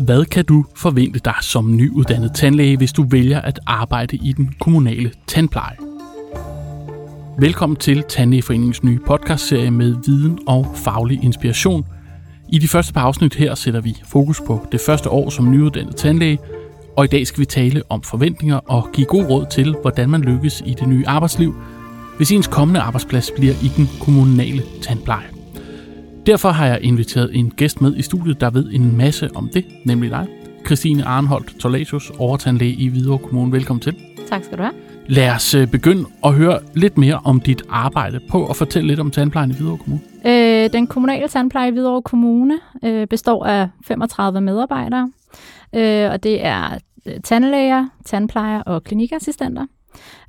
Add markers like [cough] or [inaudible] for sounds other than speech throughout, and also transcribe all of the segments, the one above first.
Hvad kan du forvente dig som nyuddannet tandlæge, hvis du vælger at arbejde i den kommunale tandpleje? Velkommen til Tandlægeforeningens nye podcastserie med viden og faglig inspiration. I de første par afsnit her sætter vi fokus på det første år som nyuddannet tandlæge, og i dag skal vi tale om forventninger og give god råd til, hvordan man lykkes i det nye arbejdsliv, hvis ens kommende arbejdsplads bliver i den kommunale tandpleje. Derfor har jeg inviteret en gæst med i studiet, der ved en masse om det, nemlig dig, Christine Arnholdt Torlasius, overtandlæge i Hvidovre Kommune. Velkommen til. Tak skal du have. Lad os øh, begynde at høre lidt mere om dit arbejde. Prøv at fortælle lidt om tandplejen i Hvidovre Kommune. Øh, den kommunale tandpleje i Hvidovre Kommune øh, består af 35 medarbejdere, øh, og det er øh, tandlæger, tandplejer og klinikassistenter.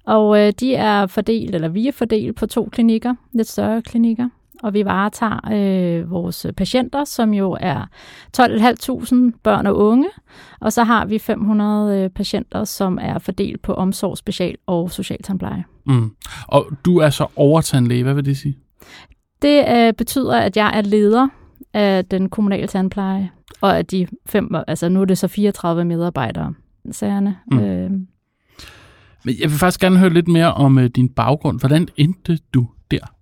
Og øh, de er fordelt, eller vi er fordelt på to klinikker, lidt større klinikker og vi varetager øh, vores patienter, som jo er 12.500 børn og unge, og så har vi 500 øh, patienter, som er fordelt på omsorg, special og socialtandpleje. Mm. Og du er så overtandlæge, hvad vil det sige? Det øh, betyder, at jeg er leder af den kommunale tandpleje, og at de fem, altså nu er det så 34 medarbejdere, sagerne. Mm. Øh. Men jeg vil faktisk gerne høre lidt mere om øh, din baggrund. Hvordan endte du der?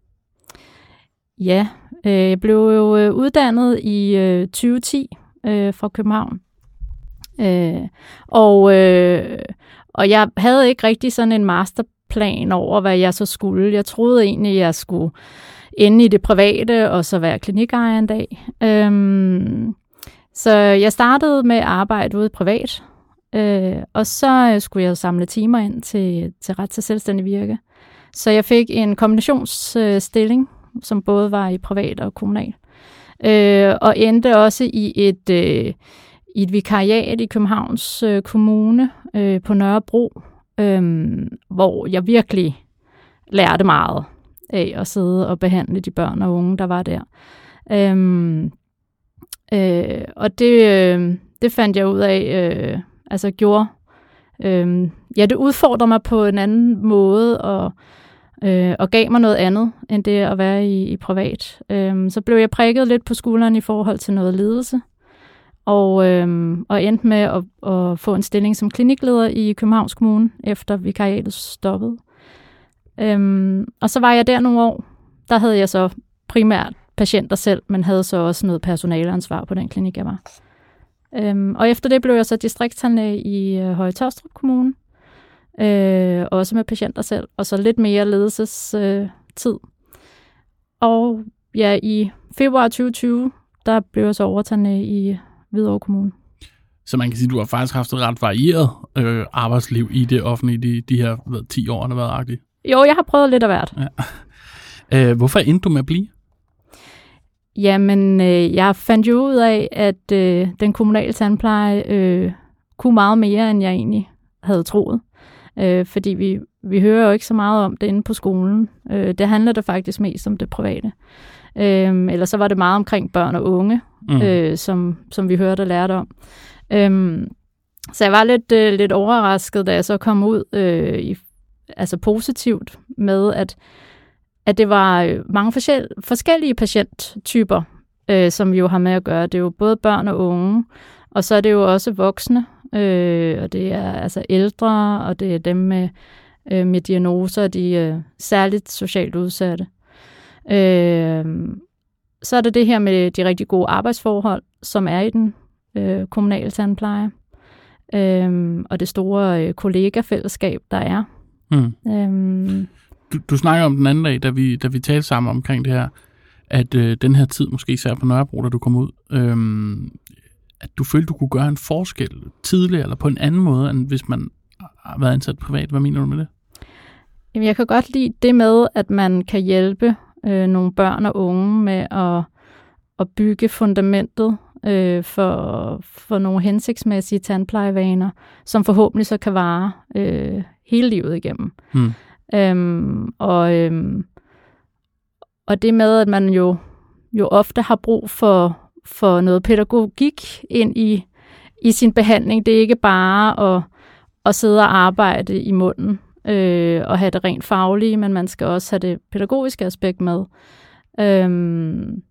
Ja, øh, jeg blev jo øh, uddannet i øh, 2010 øh, fra København. Øh, og, øh, og jeg havde ikke rigtig sådan en masterplan over, hvad jeg så skulle. Jeg troede egentlig, jeg skulle ende i det private og så være klinikejer en dag. Øhm, så jeg startede med at arbejde ude privat, øh, og så øh, skulle jeg samle timer ind til, til ret til selvstændig virke. Så jeg fik en kombinationsstilling som både var i privat og kommunal. Øh, og endte også i et, øh, i et vikariat i Københavns øh, Kommune øh, på Nørrebro, øh, hvor jeg virkelig lærte meget af at sidde og behandle de børn og unge, der var der. Øh, øh, og det, øh, det fandt jeg ud af, øh, altså gjorde, øh, ja, det udfordrer mig på en anden måde, og øh, og gav mig noget andet, end det at være i, i privat. Øh, så blev jeg prikket lidt på skulderen i forhold til noget ledelse, og, øh, og endte med at, at få en stilling som klinikleder i Københavns Kommune, efter vikariatet stoppede. Øh, og så var jeg der nogle år. Der havde jeg så primært patienter selv, men havde så også noget personaleansvar på den klinik, jeg var. Øhm, og efter det blev jeg så distriktstandlæge i øh, Høje Tørstrup Kommune, øh, også med patienter selv, og så lidt mere ledelsestid. Øh, tid. og ja, i februar 2020, der blev jeg så overtaget i Hvidovre Kommune. Så man kan sige, at du har faktisk haft et ret varieret øh, arbejdsliv i det offentlige de, de her hvad, 10 år, har været agtigt. Jo, jeg har prøvet lidt af hvert. Ja. [laughs] Øh, hvorfor endte du med at blive? Jamen, øh, jeg fandt jo ud af, at øh, den kommunale tandpleje øh, kunne meget mere, end jeg egentlig havde troet øh, fordi vi, vi hører jo ikke så meget om det inde på skolen. Øh, det handler det faktisk mest om det private. Øh, eller så var det meget omkring børn og unge, mm. øh, som, som vi hørte og lærte om. Øh, så jeg var lidt, øh, lidt overrasket, da jeg så kom ud øh, i, altså positivt med, at, at det var øh, mange forskellige patienttyper, øh, som vi jo har med at gøre. Det er jo både børn og unge, og så er det jo også voksne, øh, og det er altså ældre, og det er dem med, øh, med diagnoser, de er særligt socialt udsatte. Øh, så er der det her med de rigtig gode arbejdsforhold, som er i den øh, kommunale tandpleje, øh, og det store øh, kollegafællesskab, der er. Mm. Øh, du, du snakker om den anden dag, da vi, da vi talte sammen omkring det her, at øh, den her tid, måske især på Nørrebro, da du kom ud, øh, at du følte, du kunne gøre en forskel tidligere, eller på en anden måde, end hvis man har været ansat privat? Hvad mener du med det? Jamen, jeg kan godt lide det med, at man kan hjælpe øh, nogle børn og unge med at, at bygge fundamentet øh, for, for nogle hensigtsmæssige tandplejevaner, som forhåbentlig så kan vare øh, hele livet igennem. Hmm. Øhm, og, øhm, og det med, at man jo, jo ofte har brug for for noget pædagogik ind i, i sin behandling. Det er ikke bare at, at sidde og arbejde i munden øh, og have det rent faglige, men man skal også have det pædagogiske aspekt med. Øhm,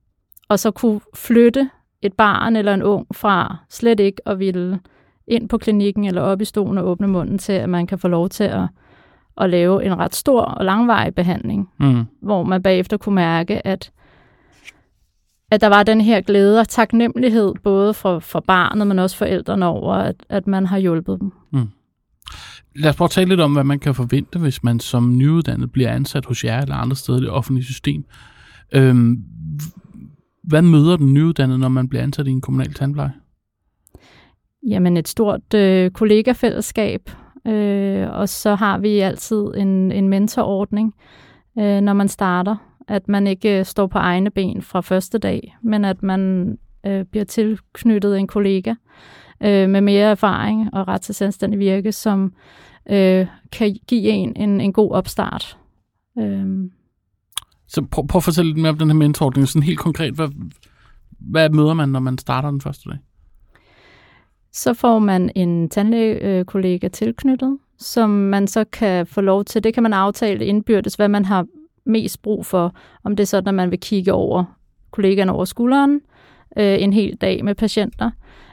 og så kunne flytte et barn eller en ung fra slet ikke at ville ind på klinikken eller op i stolen og åbne munden til, at man kan få lov til at, at lave en ret stor og langvarig behandling, Mm. hvor man bagefter kunne mærke, at, at der var den her glæde og taknemmelighed, både for, for barnet, men også forældrene over, at, at man har hjulpet dem. Lad os prøve at tale lidt om, hvad man kan forvente, hvis man som nyuddannet bliver ansat hos jer eller andre steder i det offentlige system. Øhm, hvad møder den nyuddannede, når man bliver ansat i en kommunal tandpleje? Jamen et stort øh, kollegafællesskab, øh, og så har vi altid en, en mentorordning, øh, når man starter. At man ikke øh, står på egne ben fra første dag, men at man øh, bliver tilknyttet en kollega øh, med mere erfaring og ret til selvstændig virke, som øh, kan give en en, en god opstart. Øh, Så prøv, prøv at fortælle lidt mere om den her mentorordning. Sådan helt konkret, hvad, hvad møder man, når man starter den første dag? så får man en tandlægekollega tilknyttet, som man så kan få lov til. Det kan man aftale indbyrdes, hvad man har mest brug for. Om det er sådan, at man vil kigge over kollegaerne over skulderen øh, en hel dag med patienter,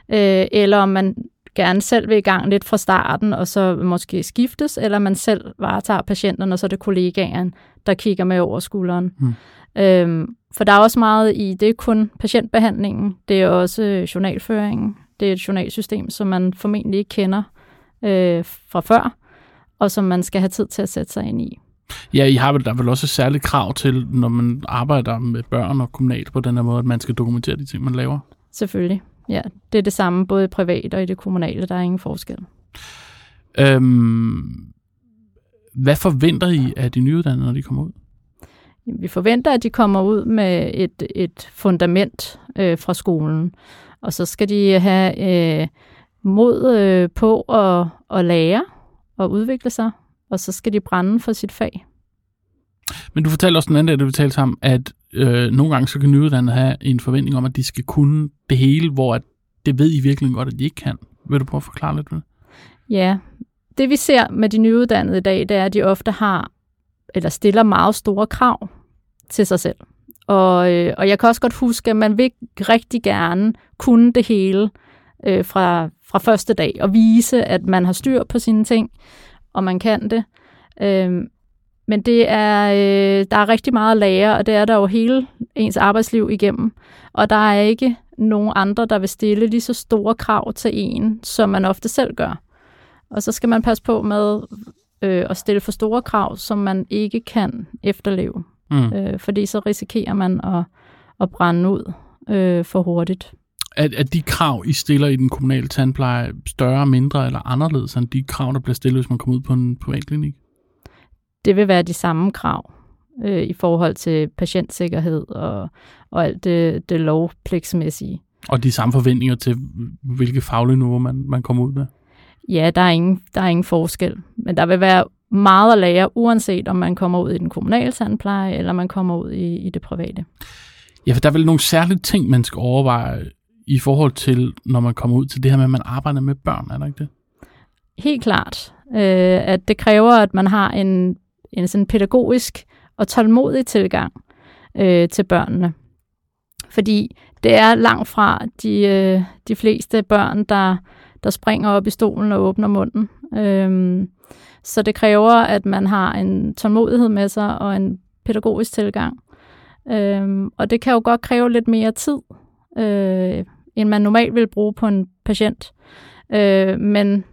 øh, eller om man gerne selv vil i gang lidt fra starten, og så måske skiftes, eller man selv varetager patienterne, og så er det kollegaen, der kigger med over skulderen. Hmm. Øhm, for der er også meget i, det er kun patientbehandlingen, det er også øh, journalføringen, det er et journalsystem, som man formentlig ikke kender øh, fra før, og som man skal have tid til at sætte sig ind i. Ja, I har vel, der er vel også et særligt krav til, når man arbejder med børn og kommunalt på den her måde, at man skal dokumentere de ting, man laver. Selvfølgelig. Ja, det er det samme både i privat og i det kommunale. Der er ingen forskel. Øhm, hvad forventer I af de nyuddannede, når de kommer ud? Vi forventer, at de kommer ud med et, et fundament øh, fra skolen, og så skal de have øh, mod øh, på at, at lære og udvikle sig, og så skal de brænde for sit fag. Men du fortalte også den anden dag, da vi talte sammen, at øh, nogle gange så kan nyuddannede have en forventning om, at de skal kunne det hele, hvor at det ved I virkelig godt, at de ikke kan. Vil du prøve at forklare lidt det? Ja, det vi ser med de nyuddannede i dag, det er, at de ofte har eller stiller meget store krav til sig selv. Og, øh, og jeg kan også godt huske, at man vil rigtig gerne kunne det hele øh, fra, fra første dag, og vise, at man har styr på sine ting, og man kan det. Øh, men det er, øh, der er rigtig meget at lære, og det er der jo hele ens arbejdsliv igennem. Og der er ikke nogen andre, der vil stille lige så store krav til en, som man ofte selv gør. Og så skal man passe på med øh, at stille for store krav, som man ikke kan efterleve. Mm. Øh, fordi så risikerer man at, at brænde ud øh, for hurtigt. Er, er de krav, I stiller i den kommunale tandpleje, større, mindre eller anderledes end de krav, der bliver stillet, hvis man kommer ud på en privatklinik? Det vil være de samme krav øh, i forhold til patientsikkerhed og, og alt det, det lovpligtsmæssige. Og de samme forventninger til, hvilke faglige niveau man, man kommer ud med? Ja, der er, ingen, der er ingen forskel. Men der vil være meget at lære, uanset om man kommer ud i den kommunale tandpleje, eller man kommer ud i, i det private. Ja, for der er vel nogle særlige ting, man skal overveje i forhold til, når man kommer ud til det her med, at man arbejder med børn, er der ikke det? Helt klart, øh, at det kræver, at man har en, en sådan pædagogisk og tålmodig tilgang øh, til børnene. Fordi det er langt fra de, øh, de fleste børn, der, der springer op i stolen og åbner munden. Øh, så det kræver, at man har en tålmodighed med sig og en pædagogisk tilgang. Øhm, og det kan jo godt kræve lidt mere tid, øh, end man normalt vil bruge på en patient. Øh, men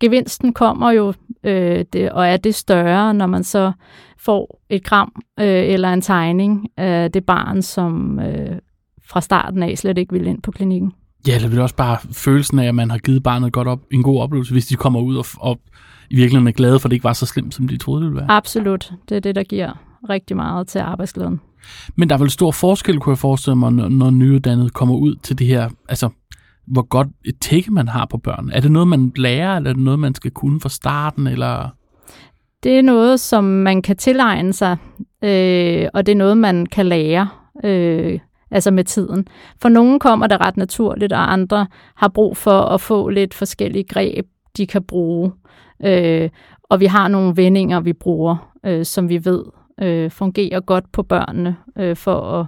gevinsten kommer jo, øh, det, og er det større, når man så får et gram øh, eller en tegning af det barn, som øh, fra starten af slet ikke vil ind på klinikken. Ja, eller vil også bare følelsen af, at man har givet barnet godt op, en god oplevelse, hvis de kommer ud og, og i virkeligheden er glade for, at det ikke var så slemt, som de troede, det ville være. Absolut. Det er det, der giver rigtig meget til arbejdsglæden. Men der er vel stor forskel, kunne jeg forestille mig, når, når nyuddannede kommer ud til det her, altså hvor godt et tække man har på børn. Er det noget, man lærer, eller er det noget, man skal kunne fra starten, eller... Det er noget, som man kan tilegne sig, øh, og det er noget, man kan lære, øh, altså med tiden. For nogle kommer det ret naturligt, og andre har brug for at få lidt forskellige greb, de kan bruge. Øh, og vi har nogle vendinger, vi bruger, øh, som vi ved øh, fungerer godt på børnene, øh, for at,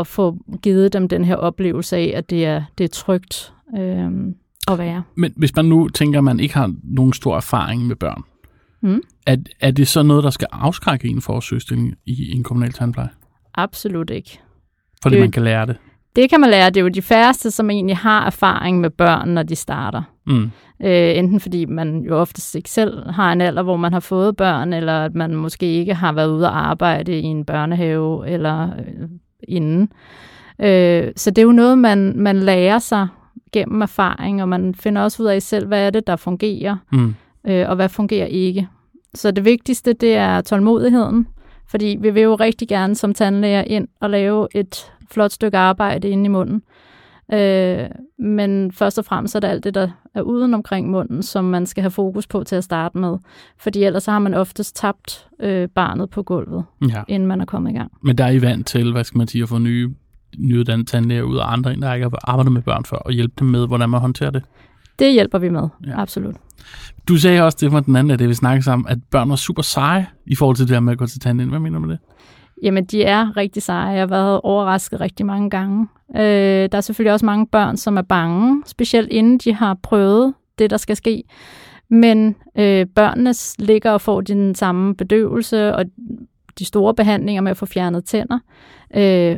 at få givet dem den her oplevelse af, at det er, det er trygt øh, at være. Men hvis man nu tænker, at man ikke har nogen stor erfaring med børn, Mm. er, er det så noget, der skal afskrække en for at søge stilling i en kommunal tandpleje? Absolut ikke. Fordi Det- man kan lære det. Det kan man lære. Det er jo de færreste, som egentlig har erfaring med børn, når de starter. Mm. Øh, enten fordi man jo oftest ikke selv har en alder, hvor man har fået børn, eller at man måske ikke har været ude at arbejde i en børnehave eller øh, inden. Øh, så det er jo noget, man, man lærer sig gennem erfaring, og man finder også ud af selv, hvad er det, der fungerer, Mm. øh, og hvad fungerer ikke. Så det vigtigste, det er tålmodigheden, fordi vi vil jo rigtig gerne som tandlæger ind og lave et flot stykke arbejde inde i munden. Øh, men først og fremmest er det alt det, der er uden omkring munden, som man skal have fokus på til at starte med. Fordi ellers så har man oftest tabt øh, barnet på gulvet, Ja. inden man er kommet i gang. Men der er I vant til, hvad skal man sige, at få nye nyuddannede tandlæger ud og andre, der ikke har arbejdet med børn før, og hjælpe dem med, hvordan man håndterer det. Det hjælper vi med, Ja. absolut. Du sagde også det var den anden af det, vi snakkede sammen, at børn var super seje i forhold til det her med at gå til tandlægen. Hvad mener du med det? Jamen, de er rigtig seje. Jeg har været overrasket rigtig mange gange. Øh, der er selvfølgelig også mange børn, som er bange, specielt inden de har prøvet det, der skal ske. Men øh, børnene ligger og får den samme bedøvelse og de store behandlinger med at få fjernet tænder, øh,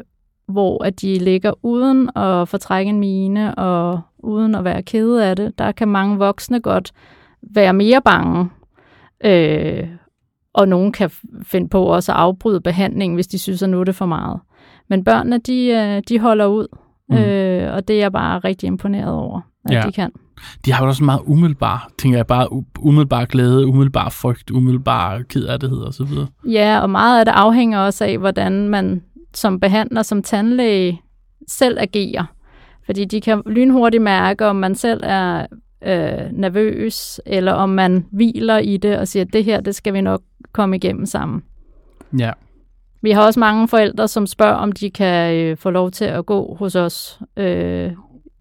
hvor at de ligger uden at fortrække en mine og uden at være kede af det. Der kan mange voksne godt være mere bange. Øh, og nogen kan finde på også at afbryde behandlingen, hvis de synes, at nu er det for meget. Men børnene, de, øh, de holder ud, Mm. øh, og det er jeg bare rigtig imponeret over, at Ja. de kan. De har jo også meget umiddelbar, tænker jeg bare, umiddelbar glæde, umiddelbar frygt, umiddelbar kederlighed og så videre. Ja, og meget af det afhænger også af, hvordan man som behandler, som tandlæge, selv agerer. Fordi de kan lynhurtigt mærke, om man selv er øh, nervøs, eller om man hviler i det og siger, at det her, det skal vi nok komme igennem sammen. Ja. Vi har også mange forældre, som spørger, om de kan øh, få lov til at gå hos os øh,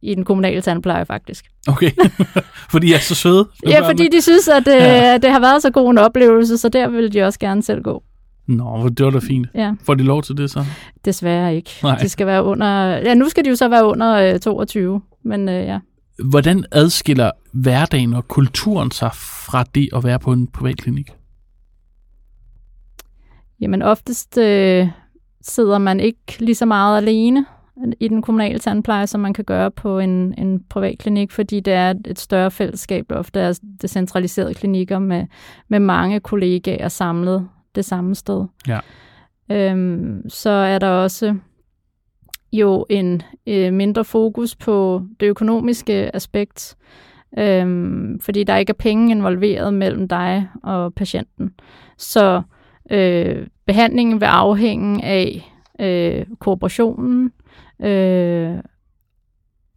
i den kommunale tandpleje, faktisk. Okay. [laughs] fordi jeg er så søde. Ja, fordi de synes, at øh, Ja. det har været så god en oplevelse, så der vil de også gerne selv gå. Nå, hvor- det var da fint. Ja, Får de lov til det så? desværre ikke. Nej. De skal være under... Ja, nu skal de jo så være under øh, 22, men øh, ja. Hvordan adskiller hverdagen og kulturen sig fra det at være på en privatklinik? Jamen oftest øh, sidder man ikke lige så meget alene i den kommunale tandpleje, som man kan gøre på en, en privat klinik, fordi det er et større fællesskab. Ofte er det centraliserede klinikker med, med mange kollegaer samlet det samme sted. Ja. Øhm, så er der også jo en øh, mindre fokus på det økonomiske aspekt, øhm, fordi der ikke er penge involveret mellem dig og patienten. Så øh, behandlingen vil afhænge af øh, kooperationen, øh,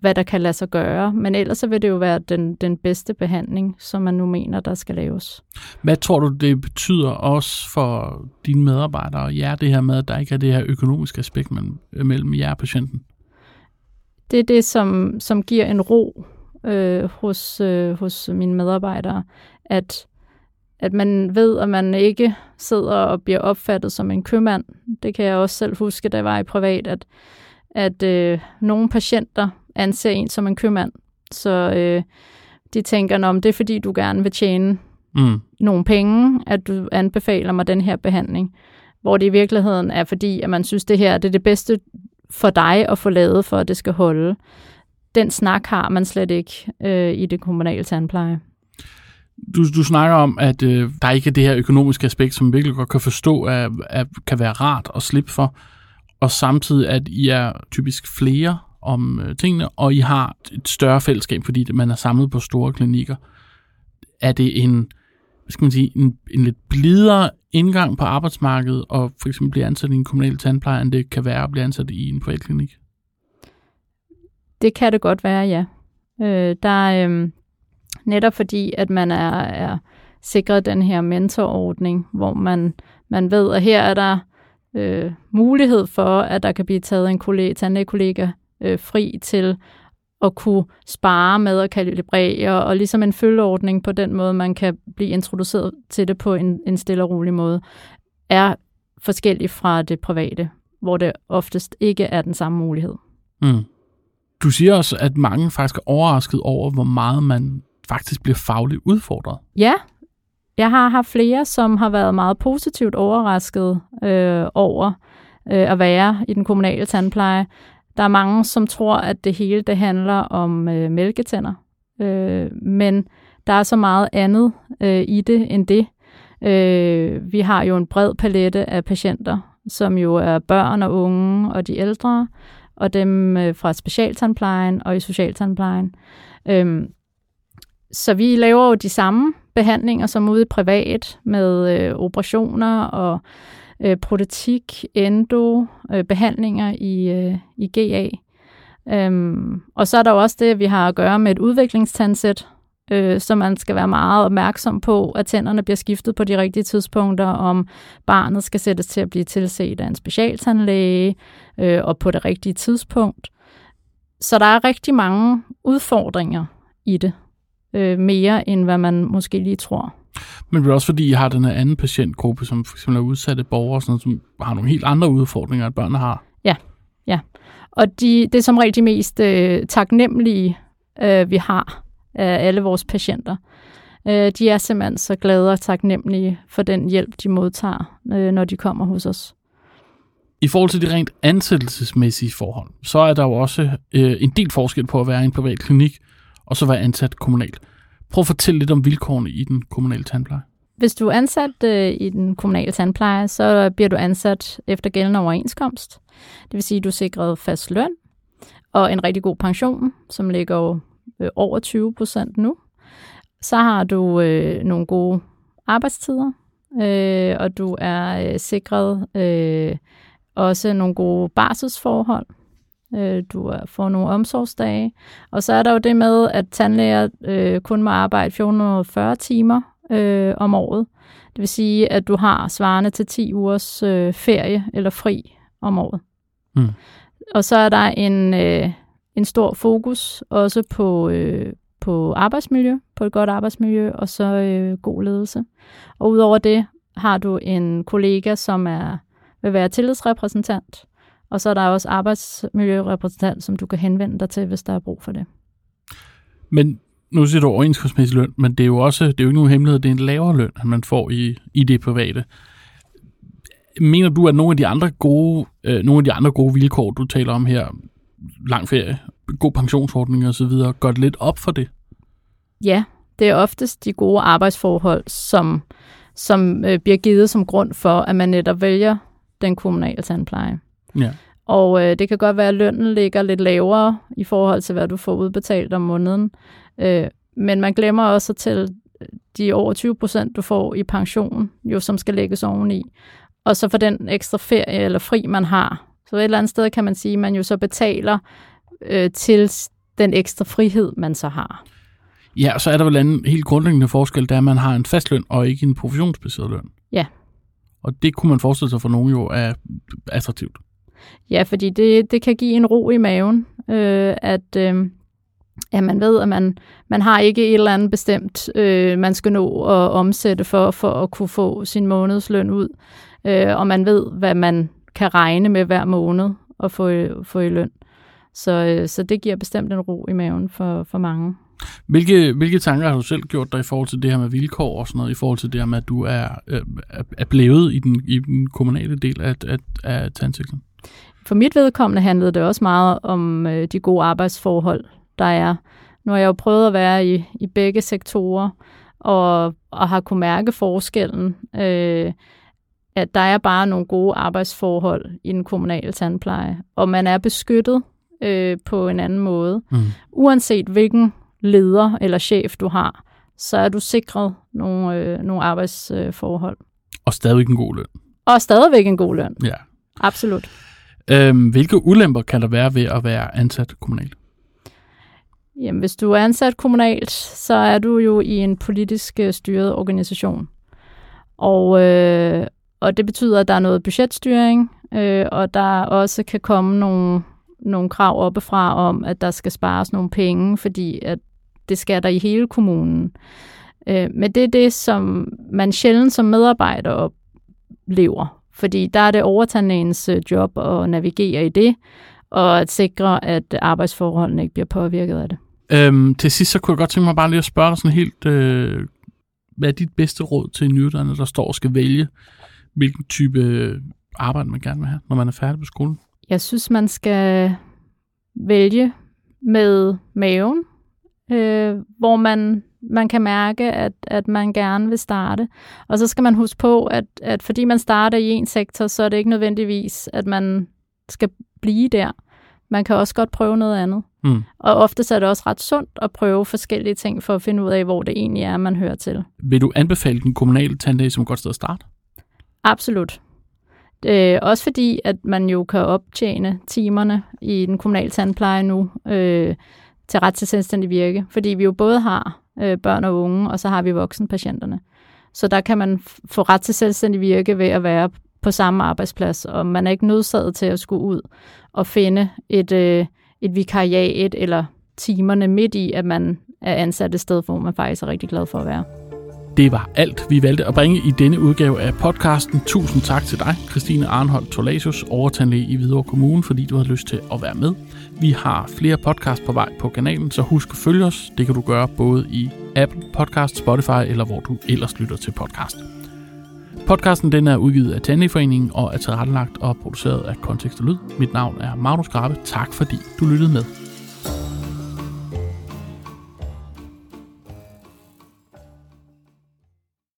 hvad der kan lade sig gøre, men ellers så vil det jo være den, den bedste behandling, som man nu mener, der skal laves. Hvad tror du, det betyder også for dine medarbejdere og jer, det her med, at der ikke er det her økonomiske aspekt mellem, mellem jer og patienten? Det er det, som, som giver en ro øh, hos, øh, hos mine medarbejdere, at, at man ved, at man ikke sidder og bliver opfattet som en købmand. Det kan jeg også selv huske, da jeg var i privat, at, at øh, nogle patienter anser en som en købmand. Så øh, de tænker, om det er fordi, du gerne vil tjene Mm. nogle penge, at du anbefaler mig den her behandling. Hvor det i virkeligheden er fordi, at man synes, det her det er det bedste for dig at få lavet, for at det skal holde. Den snak har man slet ikke øh, i det kommunale tandpleje. Du, du snakker om, at øh, der ikke er det her økonomiske aspekt, som vi virkelig godt kan forstå, at, at kan være rart at slippe for, og samtidig, at I er typisk flere om øh, tingene, og I har et større fællesskab, fordi man er samlet på store klinikker. Er det en, hvad skal man sige, en, en lidt blidere indgang på arbejdsmarkedet, og for eksempel blive ansat i en kommunal tandpleje, end det kan være at blive ansat i en privatklinik? Det kan det godt være, ja. Øh, der er øh, netop fordi, at man er, er sikret den her mentorordning, hvor man, man ved, at her er der øh, mulighed for, at der kan blive taget en kollega, tandlægekollega øh, fri til at kunne spare med at kalibrere, og ligesom en følgeordning på den måde, man kan blive introduceret til det på en, en stille og rolig måde, er forskellig fra det private, hvor det oftest ikke er den samme mulighed. Mm. Du siger også, at mange faktisk er overrasket over, hvor meget man faktisk bliver fagligt udfordret. Ja, jeg har haft flere, som har været meget positivt overrasket øh, over øh, at være i den kommunale tandpleje. Der er mange, som tror, at det hele det handler om øh, mælketænder. Øh, men der er så meget andet øh, i det end det. Øh, vi har jo en bred palette af patienter, som jo er børn og unge og de ældre, og dem øh, fra specialtandplejen og i socialtandplejen. Øh, så vi laver jo de samme behandlinger som ude privat med øh, operationer og øh, protetik, endo, øh, behandlinger i, øh, i GA. Øhm, og så er der jo også det, at vi har at gøre med et udviklingstandsæt, øh, så man skal være meget opmærksom på, at tænderne bliver skiftet på de rigtige tidspunkter, om barnet skal sættes til at blive tilset af en specialtandlæge øh, og på det rigtige tidspunkt. Så der er rigtig mange udfordringer i det, øh, mere end hvad man måske lige tror. Men det er også fordi, I har den her anden patientgruppe, som for eksempel er udsatte borgere, sådan, som har nogle helt andre udfordringer, end børnene har. Ja, ja. Og de, det er som regel de mest øh, taknemmelige, øh, vi har af alle vores patienter. Øh, de er simpelthen så glade og taknemmelige for den hjælp, de modtager, øh, når de kommer hos os. I forhold til de rent ansættelsesmæssige forhold, så er der jo også øh, en del forskel på at være i en privat klinik, og så være ansat kommunalt. Prøv at fortælle lidt om vilkårene i den kommunale tandpleje. Hvis du er ansat øh, i den kommunale tandpleje, så bliver du ansat efter gældende overenskomst. Det vil sige, at du er sikret fast løn og en rigtig god pension, som ligger øh, over 20 procent nu. Så har du øh, nogle gode arbejdstider, øh, og du er øh, sikret øh, også nogle gode barselsforhold. Øh, du får nogle omsorgsdage. Og så er der jo det med, at tandlæger øh, kun må arbejde 440 timer øh, om året. Det vil sige, at du har svarende til 10 ugers øh, ferie eller fri om året. Mm. Og så er der en, øh, en stor fokus også på, øh, på arbejdsmiljø, på et godt arbejdsmiljø, og så øh, god ledelse. Og udover det har du en kollega, som er vil være tillidsrepræsentant, og så er der også arbejdsmiljørepræsentant, som du kan henvende dig til, hvis der er brug for det. Men nu siger du overenskomstmæssig løn, men det er jo også, det er jo ikke nogen hemmelighed, det er en lavere løn, man får i, i det private. Mener du, at nogle af de andre gode, øh, nogle af de andre gode vilkår, du taler om her, lang ferie, god pensionsordning og så videre, gør det lidt op for det? Ja, det er oftest de gode arbejdsforhold, som, som øh, bliver givet som grund for, at man netop vælger den kommunale tandpleje. Ja. Og øh, det kan godt være, at lønnen ligger lidt lavere i forhold til, hvad du får udbetalt om måneden. Øh, men man glemmer også at tælle de over 20 procent, du får i pension, jo som skal lægges oveni. Og så for den ekstra ferie eller fri, man har. Så et eller andet sted kan man sige, at man jo så betaler øh, til den ekstra frihed, man så har. Ja, så er der vel en helt grundlæggende forskel, der er, at man har en fast løn og ikke en professionsbaseret løn. Ja. Og det kunne man forestille sig for nogen jo er attraktivt. Ja, fordi det, det kan give en ro i maven, øh, at, øh, at man ved, at man, man har ikke et eller andet bestemt, øh, man skal nå at omsætte for, for at kunne få sin månedsløn ud. Øh, og man ved, hvad man kan regne med hver måned at få, få i løn. Så, øh, så det giver bestemt en ro i maven for, for mange. Hvilke, hvilke tanker har du selv gjort dig i forhold til det her med vilkår og sådan noget, i forhold til det her med, at du er, øh, er blevet i den, i den kommunale del af, af, af tandsektoren? For mit vedkommende handlede det også meget om øh, de gode arbejdsforhold, der er. Nu har jeg jo prøvet at være i, i begge sektorer, og, og har kunne mærke forskellen. Øh, at der er bare nogle gode arbejdsforhold i den kommunale tandpleje, og man er beskyttet øh, på en anden måde. Mm. Uanset hvilken leder eller chef du har, så er du sikret nogle, øh, nogle arbejdsforhold. Og stadigvæk en god løn. Og stadigvæk en god løn. Ja. Absolut. Øhm, hvilke ulemper kan der være ved at være ansat kommunalt? Jamen, hvis du er ansat kommunalt, så er du jo i en politisk øh, styret organisation. Og, øh, og det betyder, at der er noget budgetstyring, øh, og der også kan komme nogle, nogle krav oppefra om, at der skal spares nogle penge, fordi at det skal der i hele kommunen. Øh, men det er det, som man sjældent som medarbejder oplever. Fordi der er det overtandlægens øh, job at navigere i det, og at sikre, at arbejdsforholdene ikke bliver påvirket af det. Øhm, til sidst, så kunne jeg godt tænke mig bare lige at spørge dig sådan helt, øh, hvad er dit bedste råd til en nyuddannet, der står og skal vælge, hvilken type arbejde man gerne vil have, når man er færdig på skolen? Jeg synes, man skal vælge med maven, øh, hvor man, man kan mærke, at, at man gerne vil starte. Og så skal man huske på, at, at fordi man starter i en sektor, så er det ikke nødvendigvis, at man skal blive der. Man kan også godt prøve noget andet. Mm. Og ofte er det også ret sundt at prøve forskellige ting for at finde ud af, hvor det egentlig er, man hører til. Vil du anbefale den kommunale tandlæge som et godt sted at starte? Absolut. Øh, også fordi, at man jo kan optjene timerne i den kommunale tandpleje nu øh, til ret til selvstændig virke. Fordi vi jo både har øh, børn og unge, og så har vi voksenpatienterne. Så der kan man få ret til selvstændig virke ved at være på samme arbejdsplads, og man er ikke nødsaget til at skulle ud og finde et, øh, et vikariat eller timerne midt i, at man er ansat et sted, hvor man faktisk er rigtig glad for at være. Det var alt, vi valgte at bringe i denne udgave af podcasten. Tusind tak til dig, Christine Arnholdt Tolasius, overtandlæge i Hvidovre Kommune, fordi du har lyst til at være med. Vi har flere podcasts på vej på kanalen, så husk at følge os. Det kan du gøre både i Apple Podcast, Spotify eller hvor du ellers lytter til podcast. Podcasten den er udgivet af Tandlægeforeningen og er tilrettelagt og produceret af Kontekst og Lyd. Mit navn er Magnus Grabe. Tak fordi du lyttede med.